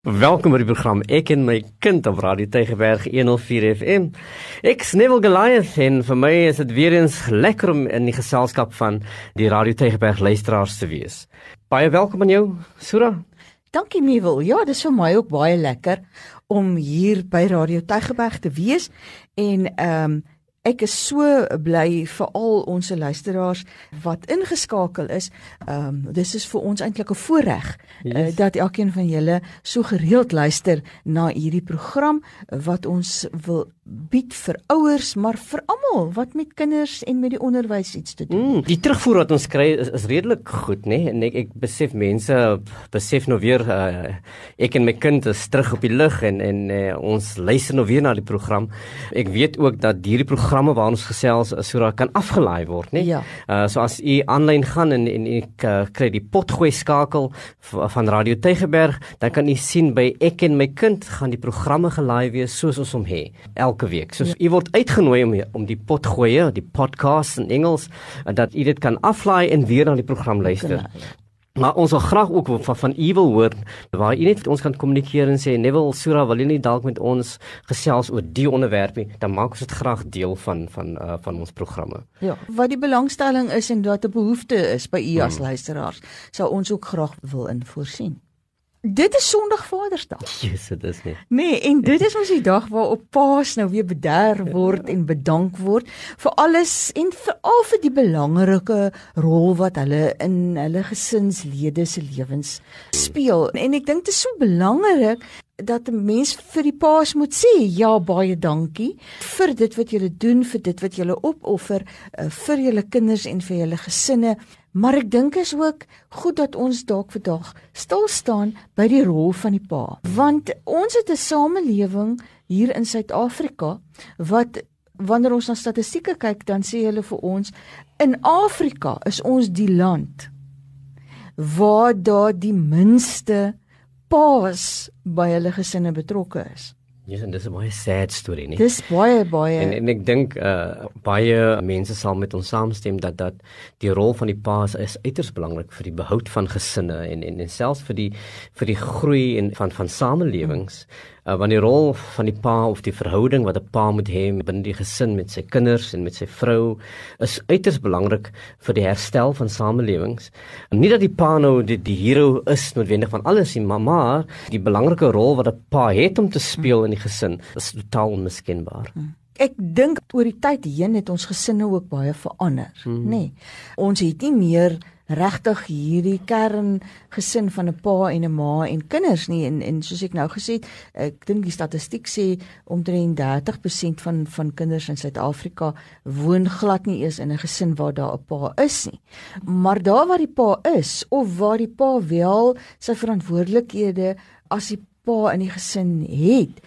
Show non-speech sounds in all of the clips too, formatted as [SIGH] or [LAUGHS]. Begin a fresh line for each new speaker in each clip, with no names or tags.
Welkom by die program Ek en my kind op Radio Tygerberg 104 FM. Ek Snevel Goliath en vir my is dit weer eens lekker om in die geselskap van die Radio Tygerberg luisteraars te wees. Baie welkom aan jou, Sura.
Dankie Mewel. Ja, dis vir my ook baie lekker om hier by Radio Tygerberg te wees en ehm um, Ek is so bly vir al ons luisteraars wat ingeskakel is. Ehm um, dis is vir ons eintlik 'n voorreg yes. uh, dat elkeen van julle so gereeld luister na hierdie program wat ons wil bied vir ouers, maar vir almal wat met kinders en met die onderwys iets te doen.
Mm, die terugvoer wat ons kry is, is redelik goed, nê? Nee? En ek, ek besef mense besef nou weer uh, ek en my kind is terug op die lug en en uh, ons luister nou weer na die program. Ek weet ook dat hierdie programme waar ons gesels sodat kan afgelaai word, nê? Nee? Ja. Uh, so as u aanlyn gaan en en ek uh, kry die potgooi skakel van Radio Tygerberg, dan kan u sien by ek en my kind gaan die programme gelaai wees soos ons hom het. Elke elke week. So ja. u word uitgenooi om om die pot gooi, die podcast in Engels dat u dit kan aflaai en weer na die program luister. Ja. Maar ons wil graag ook van van u wil hoor waar u net ons kan kommunikeer en sê Neville Sura wil nie dalk met ons gesels oor die onderwerp nie, dan maak ons dit graag deel van van uh, van ons programme.
Ja, wat die belangstelling is en wat 'n behoefte is by u as hmm. luisteraars, sou ons ook graag wil invoorsien. Dit is Sondag Vadersdag.
Jesus, dit is nie.
Nee, en dit is ons die dag waarop Paas nou weer bederf word en bedank word vir alles en veral vir die belangrike rol wat hulle in hulle gesinslede se lewens speel. En ek dink dit is so belangrik dat 'n mens vir die paas moet sê ja baie dankie vir dit wat julle doen vir dit wat julle opoffer uh, vir julle kinders en vir julle gesinne Maar ek dink is ook goed dat ons dalk vandag stil staan by die rol van die pa. Want ons het 'n samelewing hier in Suid-Afrika wat wanneer ons na statistieke kyk, dan sê hulle vir ons in Afrika is ons die land waar daar die minste paas by hulle gesinne betrokke is.
Yes, en dis 'n baie sad storie, nie?
Dis baie baie.
En en ek dink uh baie mense sal met ons saamstem dat dat die rol van die pa is uiters belangrik vir die behoud van gesinne en en, en selfs vir die vir die groei en van van samelewings. Hmm uh, want die rol van die pa of die verhouding wat 'n pa moet hê binne die gesin met sy kinders en met sy vrou is uiters belangrik vir die herstel van samelewings. En nie dat die pa nou die, die hero is noodwendig van alles nie, maar maar die belangrike rol wat 'n pa het om te speel in die gesin is totaal onmiskenbaar.
Hmm. Ek dink oor die tyd heen het ons gesinne ook baie verander, hmm. nê. Nee, ons het nie meer regtig hierdie kern gesin van 'n pa en 'n ma en kinders nie en en soos ek nou gesê het ek dink die statistiek sê omtrent 30% van van kinders in Suid-Afrika woon glad nie eens in 'n gesin waar daar 'n pa is nie maar daar waar die pa is of waar die pa wel sy verantwoordelikhede as die pa in die gesin het,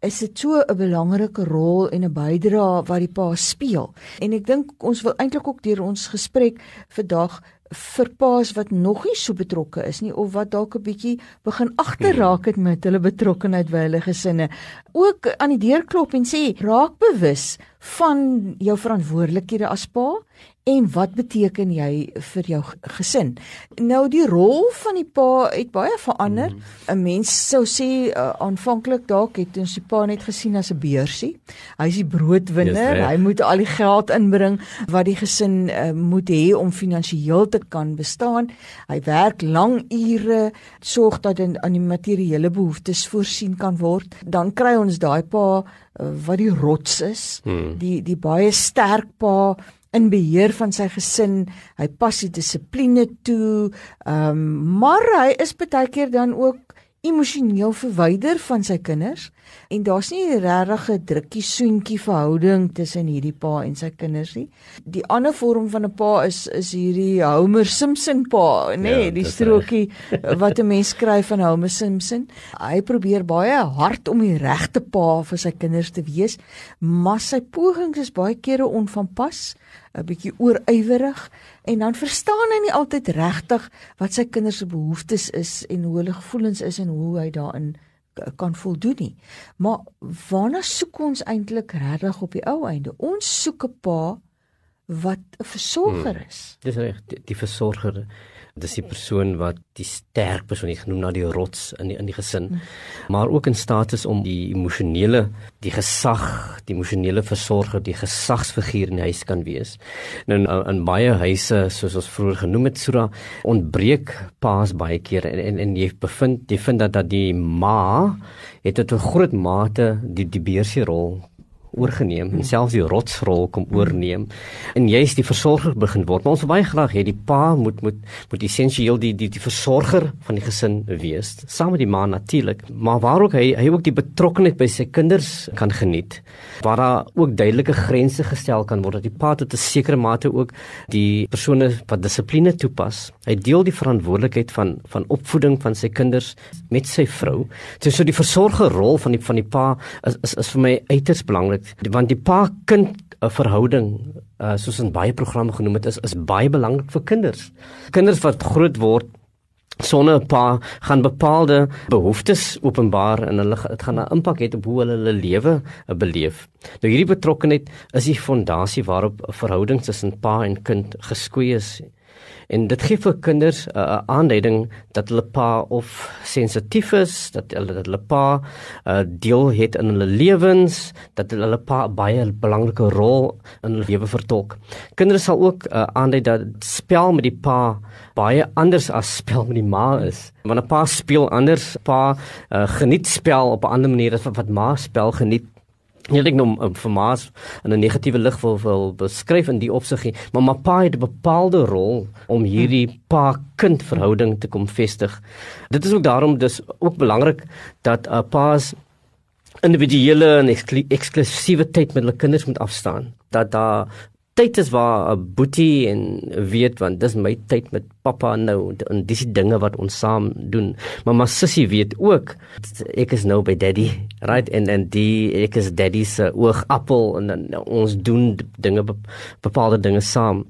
is dit so 'n belangrike rol en 'n bydrae wat die pa speel. En ek dink ons wil eintlik ook deur ons gesprek vandag vir paas wat nog nie so betrokke is nie of wat dalk 'n bietjie begin agterraak het met hulle betrokkeheid by hulle gesinne. Ook aan die deur klop en sê raak bewus van jou verantwoordelikhede as pa en wat beteken jy vir jou gesin? Nou die rol van die pa het baie verander. Mhm. 'n mm. Mens sou sê uh, aanvanklik dalk het ons die pa net gesien as 'n beursie. Hy is die broodwinner. Yes, hy moet al die geld inbring wat die gesin uh, moet hê om finansiëel te kan bestaan. Hy werk lang ure, sorg dat aan die materiële behoeftes voorsien kan word. Dan kry ons daai pa wat die rots is, mm. die die baie sterk pa in beheer van sy gesin. Hy pas die dissipline toe. Ehm um, maar hy is baie keer dan ook emosioneel verwyder van sy kinders en daar's nie regtig 'n drukkie soentjie verhouding tussen hierdie pa en sy kinders nie. Die ander vorm van 'n pa is is hierdie Homer Simpson pa, nê, nee, ja, die strokie wat 'n mens skryf van Homer Simpson. Hy probeer baie hard om die regte pa vir sy kinders te wees, maar sy pogings is baie kere onvanpas. 'n bietjie oorywerig en dan verstaan hy nie altyd regtig wat sy kinders se behoeftes is en hoe hulle gevoelens is en hoe hy daarin kan voldoen nie. Maar waarna soek ons eintlik regtig op die ou einde? Ons soek 'n pa wat 'n versorger hmm. is.
Hmm, dis reg, die, die versorger Dis die persoon wat die sterk persoon is genoem na die rots in die in die gesin, maar ook in staat is om die emosionele, die gesag, die emosionele versorger, die gesagsfiguur in die huis kan wees. Nou in, in baie huise soos ons vroeër genoem het, Sura, ontbreek paas baie keer en en, en jy bevind jy vind dat dat die ma het tot 'n groot mate die die beursie rol oorgeneem en selfs die rotsrol kom oorneem en jy's die versorger begin word maar ons wil baie graag hê die pa moet moet moet essensieel die die die versorger van die gesin wees saam met die ma natuurlik maar waar ook hy hy ook die betrokkeheid by sy kinders kan geniet waar daar ook duidelike grense gestel kan word dat die pa tot 'n sekere mate ook die persone wat dissipline toepas hy deel die verantwoordelikheid van van opvoeding van sy kinders met sy vrou. So so die versorgerrol van die van die pa is is, is vir my uiters belangrik want die pa kind 'n verhouding uh, soos in baie programme genoem het is is baie belangrik vir kinders. Kinders wat groot word sonder 'n pa gaan bepaalde behoeftes openbaar en hulle dit gaan 'n impak hê op hoe hulle hulle lewe uh, beleef. Nou hierdie betrokkenheid is die fondasie waarop 'n verhouding tussen pa en kind geskoei is En dit gee vir kinders 'n uh, aanduiding dat hulle pa of sensitief is, dat hulle dat hulle pa 'n uh, deel het in hulle lewens, dat hulle pa 'n baie belangrike rol in hulle lewe vertolk. Kinders sal ook uh, aandui dat spel met die pa baie anders as spel met die ma is. Wanneer 'n pa speel anders, pa uh, geniet spel op 'n ander manier as wat ma spel geniet Nie net om um, vir Maas in 'n negatiewe lig wil wil beskryf in die opsig, maar Mapa het 'n bepaalde rol om hierdie pa-kind verhouding te kom vestig. Dit is ook daarom dis ook belangrik dat 'n uh, pa's individuele en eksklusiewe tyd met hulle kinders moet afstaan. Dat daar tyd is waar 'n boetie en weet want dis my tyd met pappa nou en dis die dinge wat ons saam doen. Maar my sussie weet ook ek is nou by daddy, right? En en die ek is daddy se oogappel en, en ons doen dinge bepaalde dinge saam.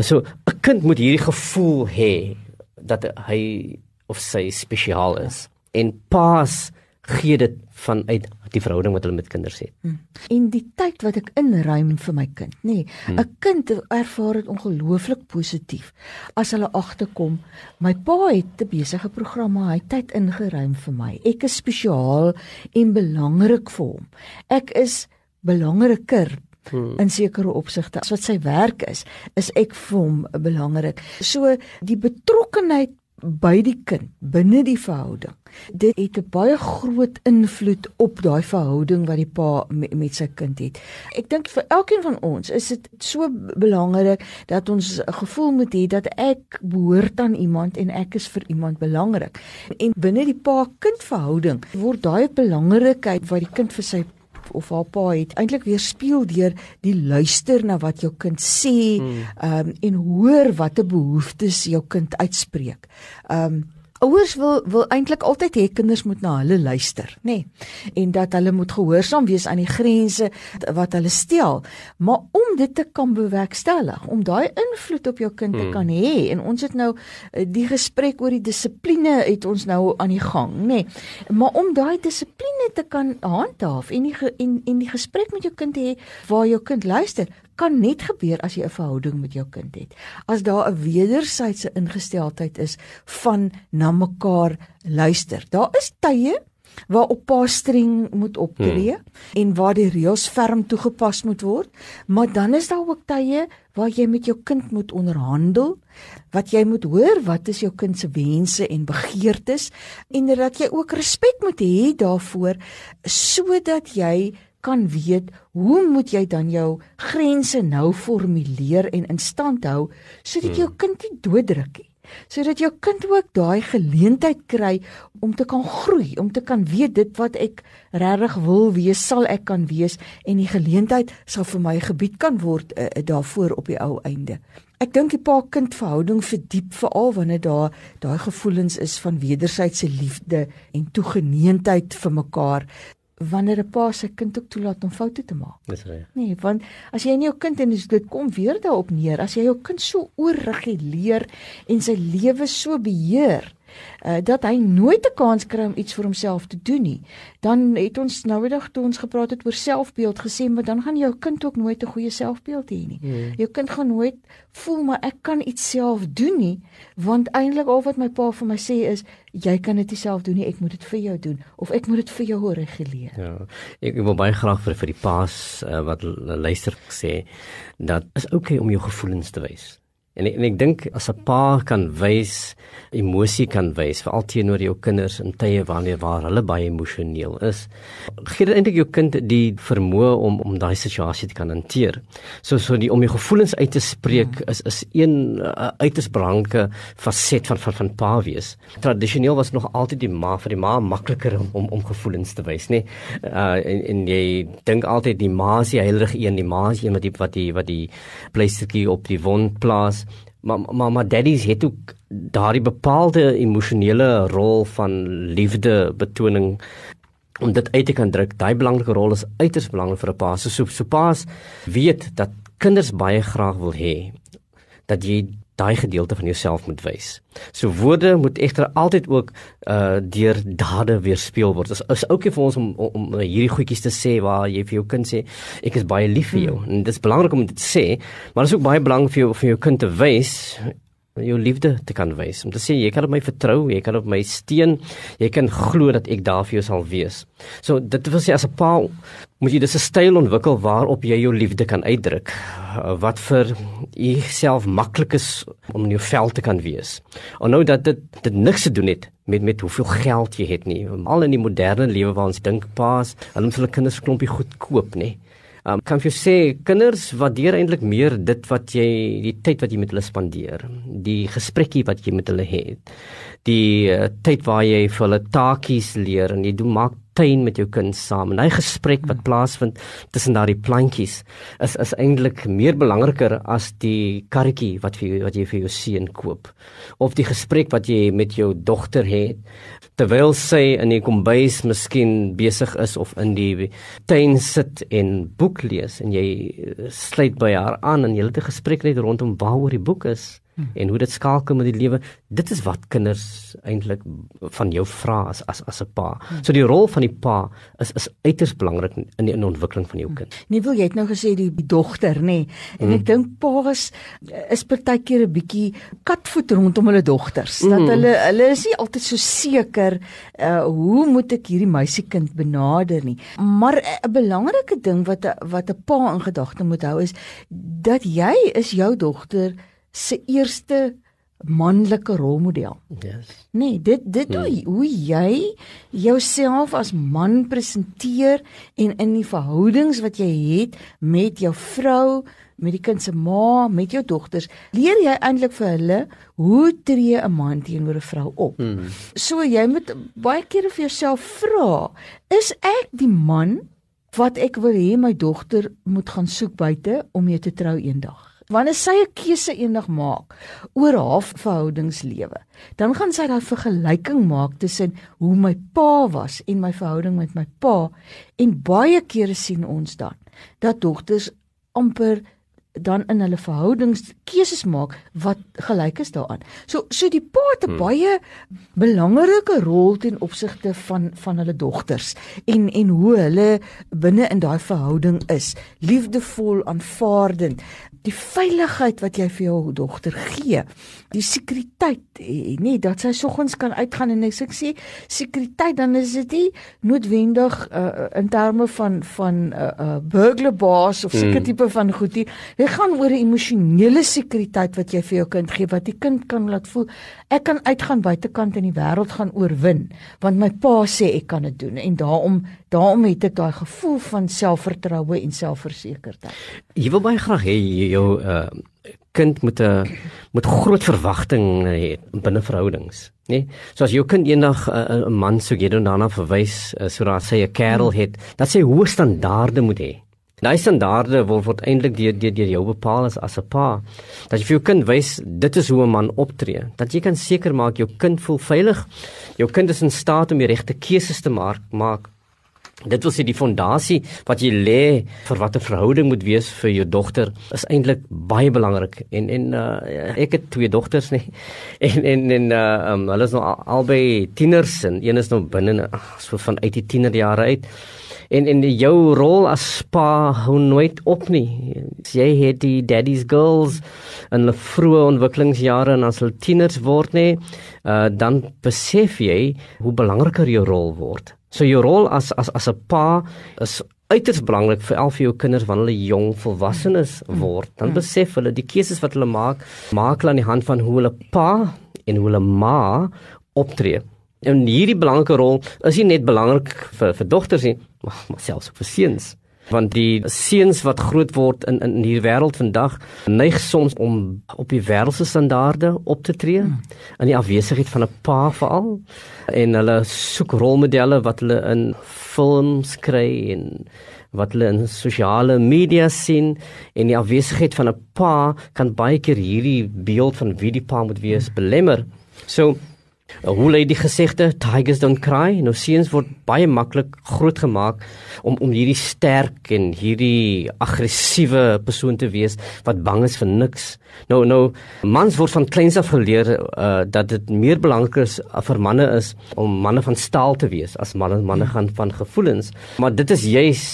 So 'n kind moet hierdie gevoel hê dat hy of sy spesiaal is. En pa's gee dit vanuit die verhouding wat hulle met kinders het. Hmm.
En die tyd wat ek inruim vir my kind, nê. Nee, 'n hmm. Kind ervaar dit ongelooflik positief as hulle agterkom, my pa het 'n besige program, maar hy tyd ingeruim vir my. Ek is spesiaal en belangrik vir hom. Ek is belangriker Hmm. in sekere opsigte as wat sy werk is is ek vir hom belangrik. So die betrokkenheid by die kind binne die verhouding. Dit het 'n baie groot invloed op daai verhouding wat die pa met, met sy kind het. Ek dink vir elkeen van ons is dit so belangrik dat ons 'n gevoel moet hê dat ek behoort aan iemand en ek is vir iemand belangrik. En binne die pa-kind verhouding word daai belangrikheid wat die kind vir sy of haar pa het eintlik weer speel deur die luister na wat jou kind sê hmm. um, en hoor watter behoeftes jou kind uitspreek. Um Ouers wil wil eintlik altyd hê kinders moet na hulle luister, nê? Nee. En dat hulle moet gehoorsaam wees aan die grense wat hulle stel. Maar om dit te kan bewerkstellig, om daai invloed op jou kind te hmm. kan hê en ons het nou eh, die gesprek oor die dissipline het ons nou aan die gang, nê? Nee. Maar om daai dissipline te kan handhaaf en die en en die gesprek met jou kind hê waar jou kind luister, kan net gebeur as jy 'n verhouding met jou kind het. As daar 'n wederwysige ingesteldheid is van na mekaar luister. Daar is tye waar op pa streng moet optree hmm. en waar die reëls ferm toegepas moet word, maar dan is daar ook tye waar jy met jou kind moet onderhandel, wat jy moet hoor wat is jou kind se wense en begeertes en dat jy ook respek moet hê daarvoor sodat jy kan weet hoe moet jy dan jou grense nou formuleer en in stand hou sodat jou hmm. kind nie dooddruk nie sodat jou kind ook daai geleentheid kry om te kan groei om te kan weet dit wat ek regtig wil wees sal ek kan wees en die geleentheid sal vir my gebied kan word uh, daarvoor op die ou einde. Ek dink die pa kind verhouding verdiep veral wanneer daar daai gevoelens is van wederwysige liefde en toegeneentheid vir mekaar wanneer 'n pa sy kind ook toelaat om foute te maak.
Dis reg.
Nee, want as jy in jou kind en dit kom weer daarop neer, as jy jou kind so oorreguleer en sy lewe so beheer, uh, dat hy nooit 'n kans kry om iets vir homself te doen nie. Dan het ons noudag toe ons gepraat het oor selfbeeld gesê, maar dan gaan jou kind ook nooit 'n goeie selfbeeld hê nie. Hmm. Jou kind gaan nooit voel maar ek kan iets self doen nie, want eintlik al wat my pa vir my sê is jy kan dit self doen nie, ek moet dit vir jou doen of ek moet dit vir jou reguleer.
Ja. Ek, ek wil baie graag vir vir die paas uh, wat luister sê dat is oukei okay om jou gevoelens te wys. En en ek dink as 'n pa kan wys, emosie kan wys, veral teenoor jou kinders in tye wanneer waar hulle baie emosioneel is, gee dit eintlik jou kind die vermoë om om daai situasie te kan hanteer. So so die om jou gevoelens uit te spreek hmm. is is een uh, uiters belangrike faset van van van pa wees. Tradisioneel was nog altyd die ma vir die ma makliker om om, om gevoelens te wys, nê? Nee? Uh en, en jy dink altyd die ma is die heilige een, die ma is een wat die wat die wat die pleistertjie op die wond plaas maar maar maar daddies het ook daardie bepaalde emosionele rol van liefde betoning om dit uit te kan druk. Daai belangrike rol is uiters belangrik vir 'n pa. So so, so pa's weet dat kinders baie graag wil hê dat jy daai gedeelte van jouself moet wys. So woorde moet egter altyd ook uh deur dade weerspieël word. Dit is, is ook nie vir ons om, om om hierdie goedjies te sê waar jy vir jou kind sê ek is baie lief vir jou. Hmm. En dit is belangrik om dit te sê, maar dit is ook baie belangrik vir jou vir jou kind te wys jou liefde te kan wys. Om te sê jy kan op my vertrou, jy kan op my steun, jy kan glo dat ek daar vir jou sal wees. So dit wil sê as 'n pa moet jy dis 'n styl ontwikkel waarop jy jou liefde kan uitdruk wat vir jouself maklik is om in jou vel te kan wees. En nou dat dit dit niks te doen het met met hoeveel geld jy het nie. Al in die moderne lewe waar ons dink paas, hulle moet hulle kinders klompie goed koop, nê. Um, kan jy sê kinders waardeer eintlik meer dit wat jy die tyd wat jy met hulle spandeer, die gesprekkie wat jy met hulle het, die uh, tyd waar jy vir hulle taakies leer en jy doen maak tuin met jou kind saam. En hy gesprek wat plaasvind tussen daardie plantjies is is eintlik meer belangriker as die karretjie wat vir wat jy vir jou seun koop. Of die gesprek wat jy met jou dogter het terwyl sy in die kombuis miskien besig is of in die tuin sit en boek lees. En jy sluit by haar aan en jy het 'n gesprek net rondom waaroor die boek is hmm. en hoe dit skakel met die lewe. Dit is wat kinders eintlik van jou vra as as as 'n pa. Hmm. So die rol van die pa is is uiters belangrik in die in die ontwikkeling van jou kind.
Nee, wil jy het nou gesê die, die dogter, nê? Nee. En hmm. ek dink pa's is partykeer 'n bietjie katvoet rondom hulle dogters. Hmm. Dat hulle hulle is nie altyd so seker uh hoe moet ek hierdie meisiekind benader nie. Maar 'n belangrike ding wat wat 'n pa in gedagte moet hou is dat jy is jou dogter se eerste manlike rolmodel. Yes. Nee, dit dit hmm. hoe, hoe jy jouself as man presenteer en in die verhoudings wat jy het met jou vrou, met die kind se ma, met jou dogters, leer jy eintlik vir hulle hoe tree 'n man teenoor 'n vrou op. Hmm. So jy moet baie kere vir jouself vra, is ek die man wat ek wil hê my dogter moet gaan soek buite om mee te trou eendag? Wanneer sy 'n keuse eendag maak oor haar verhoudingslewe, dan gaan sy daai vergelyking maak tussen hoe my pa was en my verhouding met my pa en baie kere sien ons dan dat dogters amper dan in hulle verhoudings keuses maak wat gelyk is daaraan. So so die pa het 'n hmm. baie belangrike rol ten opsigte van van hulle dogters en en hoe hulle binne in daai verhouding is, liefdevol, aanvaardend die veiligheid wat jy vir jou dogter gee, die sekuriteit, eh, nee, dat sy soggens kan uitgaan en ek sê sekuriteit dan is dit nie noodwendig uh, in terme van van 'n uh, uh, burglar boss of seker mm. tipe van goed hier. Dit gaan oor 'n emosionele sekuriteit wat jy vir jou kind gee wat die kind kan laat voel ek kan uitgaan buitekant in die wêreld gaan oorwin want my pa sê ek kan dit doen en daarom daarom het ek daai gevoel van selfvertroue en selfversekerdheid.
Jy wil baie graag hê jou uh, kind moet 'n moet groot verwagting hê binne verhoudings, nê? Nee? So as jou kind eendag uh, 'n uh, man sou gee en daarna verwys uh, sodat sy 'n kerel het, dat sy hoë standaarde moet hê. Daai standaarde word word eintlik deur deur deur jou bepaal as as 'n pa. Dat jy vir jou kind wys dit is hoe 'n man optree. Dat jy kan seker maak jou kind voel veilig. Jou kind is in staat om die regte keuses te maak, maak Dit wil sê die fondasie wat jy lê vir wat 'n verhouding moet wees vir jou dogter is eintlik baie belangrik. En en uh, ek het twee dogters nie. [LAUGHS] En en en uh, um, hulle is nou albei tieners en een is nou binne so van uit die tienerjare uit. En en jou rol as pa hou nooit op nie. Jy het die daddy's girls in hulle vroeë ontwikkelingsjare en as hulle tieners word nie, uh, dan besef jy hoe belangriker jou rol word. So jou rol as as as 'n pa is uiters belangrik vir al jou kinders wanneer hulle jong volwassenes word. Dan besef hulle die keuses wat hulle maak, maak hulle aan die hand van hoe hulle pa en hoe hulle ma optree. En hierdie belangrike rol is nie net belangrik vir vir dogters nie, maar, maar selfs vir seuns want die seuns wat groot word in in hierdie wêreld vandag neig soms om op die wêreldse standaarde op te tree hmm. in die afwesigheid van 'n pa veral en hulle soek rolmodelle wat hulle in films kry en wat hulle in sosiale media sien en die afwesigheid van 'n pa kan baie keer hierdie beeld van wie die pa moet wees belemmer so Hoe lê die gesegde tigers don't cry? Nou seuns word baie maklik grootgemaak om om hierdie sterk en hierdie aggressiewe persoon te wees wat bang is vir niks. Nou nou mans word van kleins af geleer uh, dat dit meer belangrik is uh, vir manne is om manne van staal te wees as manne manne gaan van gevoelens. Maar dit is juis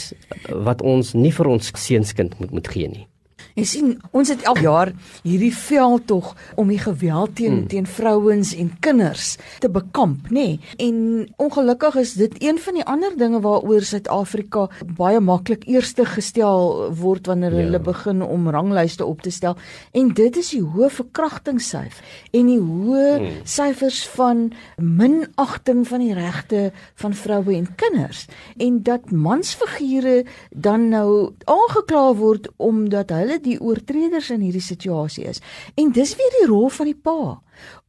wat ons nie vir ons seunskind moet moet gee nie.
Jy sien, ons het elke jaar hierdie veldtog om die geweld teen hmm. teen vrouens en kinders te bekamp, nê? Nee? En ongelukkig is dit een van die ander dinge waaroor Suid-Afrika baie maklik eerste gestel word wanneer ja. hulle begin om ranglyste op te stel. En dit is die hoë verkrachtingssyfer en die hoë hmm. syfers van minagting van die regte van vroue en kinders en dat mansfigure dan nou aangekla word omdat hulle die oortreders in hierdie situasie is. En dis weer die rol van die pa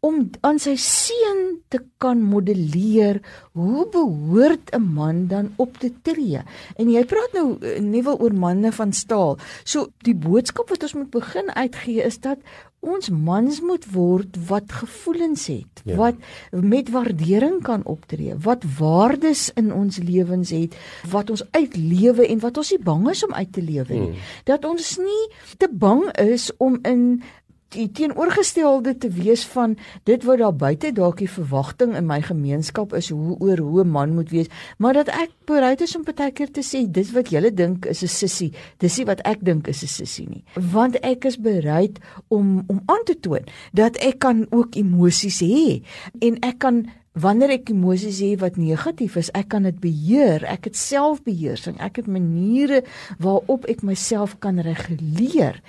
om aan sy seun te kan modelleer hoe behoort 'n man dan op te tree. En jy praat nou eh, nie wel oor manne van staal. So die boodskap wat ons moet begin uitgee is dat ons mans moet word wat gevoelens het, ja. wat met waardering kan optree, wat waardes in ons lewens het, wat ons uitlewe en wat ons nie bang is om uit te lewe nie. Hmm. Dat ons nie te bang is om in die teenoorgestelde te wees van dit wat daar buite dalk die verwagting in my gemeenskap is hoe oor hoe 'n man moet wees, maar dat ek bereid is om baie keer te sê dis wat julle dink is 'n sissie, dis nie wat ek dink is 'n sissie nie. Want ek is bereid om om aan te toon dat ek kan ook emosies hê en ek kan Wanneer ek emosies het wat negatief is, ek kan dit beheer. Ek het selfbeheersing. Ek het maniere waarop ek myself kan reguleer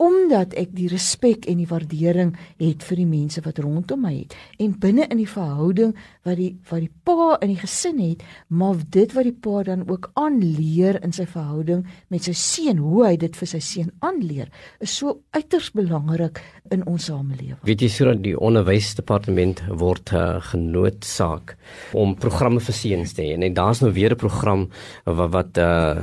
omdat ek die respek en die waardering het vir die mense wat rondom my het. En binne in die verhouding wat die wat die pa in die gesin het, maar dit wat die pa dan ook aanleer in sy verhouding met sy seun, hoe hy dit vir sy seun aanleer, is so uiters belangrik in ons samelewing.
Weet jy sodat die onderwysdepartement word uh, genoot noodsaak om programme vir seuns te hê en daar's nou weer 'n program wat wat uh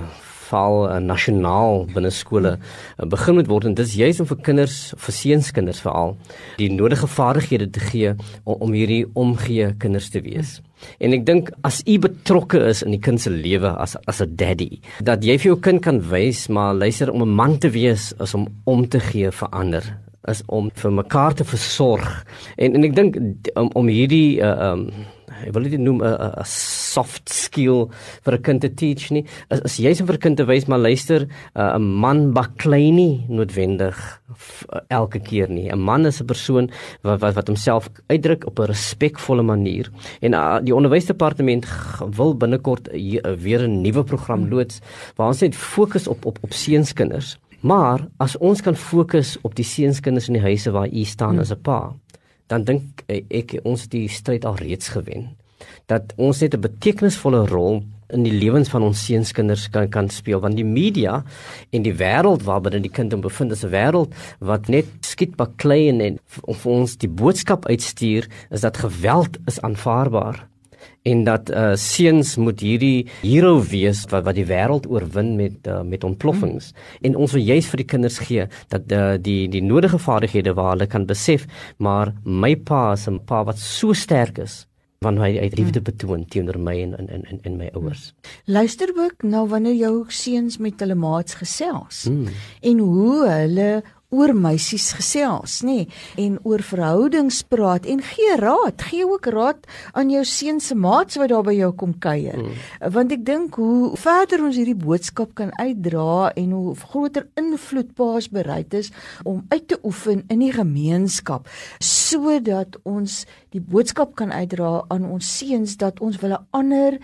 val uh, nasionaal binne skole uh, begin moet word en dit is juis om vir kinders vir seunskinders veral die nodige vaardighede te gee om, om hierdie omgee kinders te wees. En ek dink as u betrokke is in die kind se lewe as as 'n daddy, dat jy vir jou kind kan wys maar luister om 'n man te wees is om om te gee vir ander is om vir mekaar te versorg. En en ek dink om om hierdie uh um ek wil dit noem 'n 'n soft skill vir 'n kind te teach nie. As as jy se vir kind te wys maar luister, 'n uh, man baklei nie noodwendig elke keer nie. 'n Man is 'n persoon wat wat wat homself uitdruk op 'n respekvolle manier. En uh, die onderwysdepartement wil binnekort weer 'n nuwe program loods waar ons net fokus op op op seunskinders. Maar as ons kan fokus op die seunskinders in die huise waar u staan hmm. as 'n pa, dan dink ek ons het die stryd al reeds gewen. Dat ons net 'n betekenisvolle rol in die lewens van ons seunskinders kan kan speel want die media en die wêreld waarbinne die kind hom bevind is 'n wêreld wat net skiet baklei en vir ons die boodskap uitstuur is dat geweld is aanvaarbaar en dat uh, seuns moet hierdie hero wees wat wat die wêreld oorwin met uh, met ontploffings hmm. en ons wil juist vir die kinders gee dat uh, die die nodige vaardighede waar hulle kan besef maar my pa is 'n pa wat so sterk is wanneer hy uit liefde betoon teenoor my en en en en my ouers.
Luister ook nou wanneer jou seuns met hulle maats gesels mm. en hoe hulle oor meisies gesels, nê, nee, en oor verhoudings praat en gee raad, gee ook raad aan jou seun se maats wat daar by jou kom kuier. Mm. Want ek dink hoe verder ons hierdie boodskap kan uitdra en hoe groter invloed paas bereid is om uit te oefen in die gemeenskap sodat ons die boodskap kan uitdra aan ons seuns dat ons wil 'n ander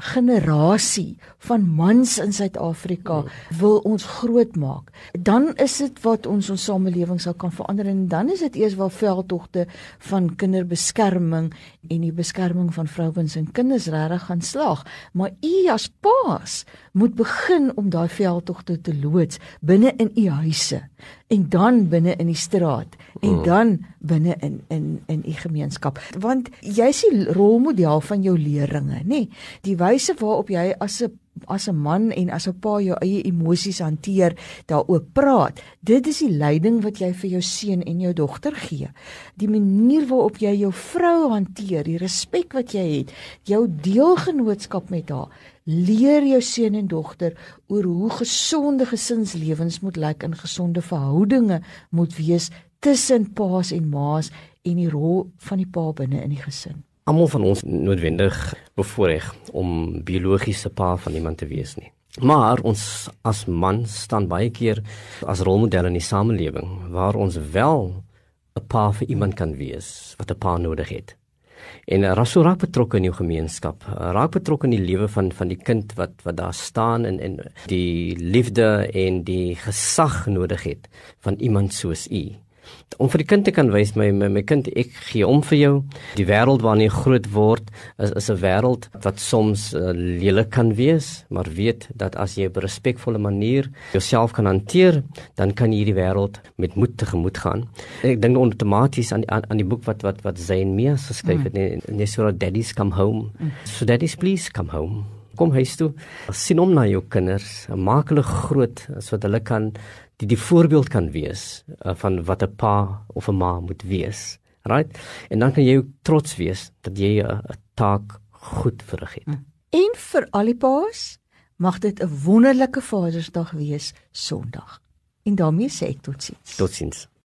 generasie van mans in Suid-Afrika wil ons grootmaak. Dan is dit wat ons ons samelewing sal kan verander en dan is dit eers wel veldtogte van kinderbeskerming en die beskerming van vrouens en kinders regtig gaan slaag. Maar u as paas moet begin om daai veldtogte te loods binne in u huise en dan binne in die straat. En mm. dan binne in in in u gemeenskap. Want jy's die rolmodel van jou leerlinge nê? Nee, die wyse waarop jy as 'n as 'n man en as 'n pa jou eie emosies hanteer daaroor praat dit is die leiding wat jy vir jou seun en jou dogter gee die manier waarop jy jou vrou hanteer die respek wat jy het jou deelgenootskap met haar leer jou seun en dogter oor hoe gesonde gesinslewens moet lyk en gesonde verhoudinge moet wees tussen paas en maas en die rol van die pa binne in die gesin.
Almal van ons noodwendig bevoorreg om biologiese pa van iemand te wees nie. Maar ons as man staan baie keer as rolmodel in die samelewing waar ons wel 'n pa vir iemand kan wees wat 'n pa nodig het en uh, raak betrokke in jou gemeenskap. Raak betrokke in die lewe van van die kind wat wat daar staan en en die liefde en die gesag nodig het van iemand soos u om vir die kind te kan wys my, my my kind ek gee om vir jou die wêreld waarin jy groot word is is 'n wêreld wat soms uh, lelik kan wees maar weet dat as jy op 'n respekvolle manier jouself kan hanteer dan kan jy die wêreld met moed tegemoet gaan ek dink outomaties aan, aan aan die boek wat wat wat Zayn Mia geskryf het mm. net so daddy's come home mm. so daddy's please come home kom huis toe sien om na jou kinders maak hulle groot sodat hulle kan die die voorbeeld kan wees uh, van wat 'n pa of 'n ma moet wees. Right? En dan kan jy trots wees dat jy 'n taak goed verrig het. Mm.
En vir al die pa's mag dit 'n wonderlike Vadersdag wees Sondag. En daarmee sê ek totsiens.
Totsiens.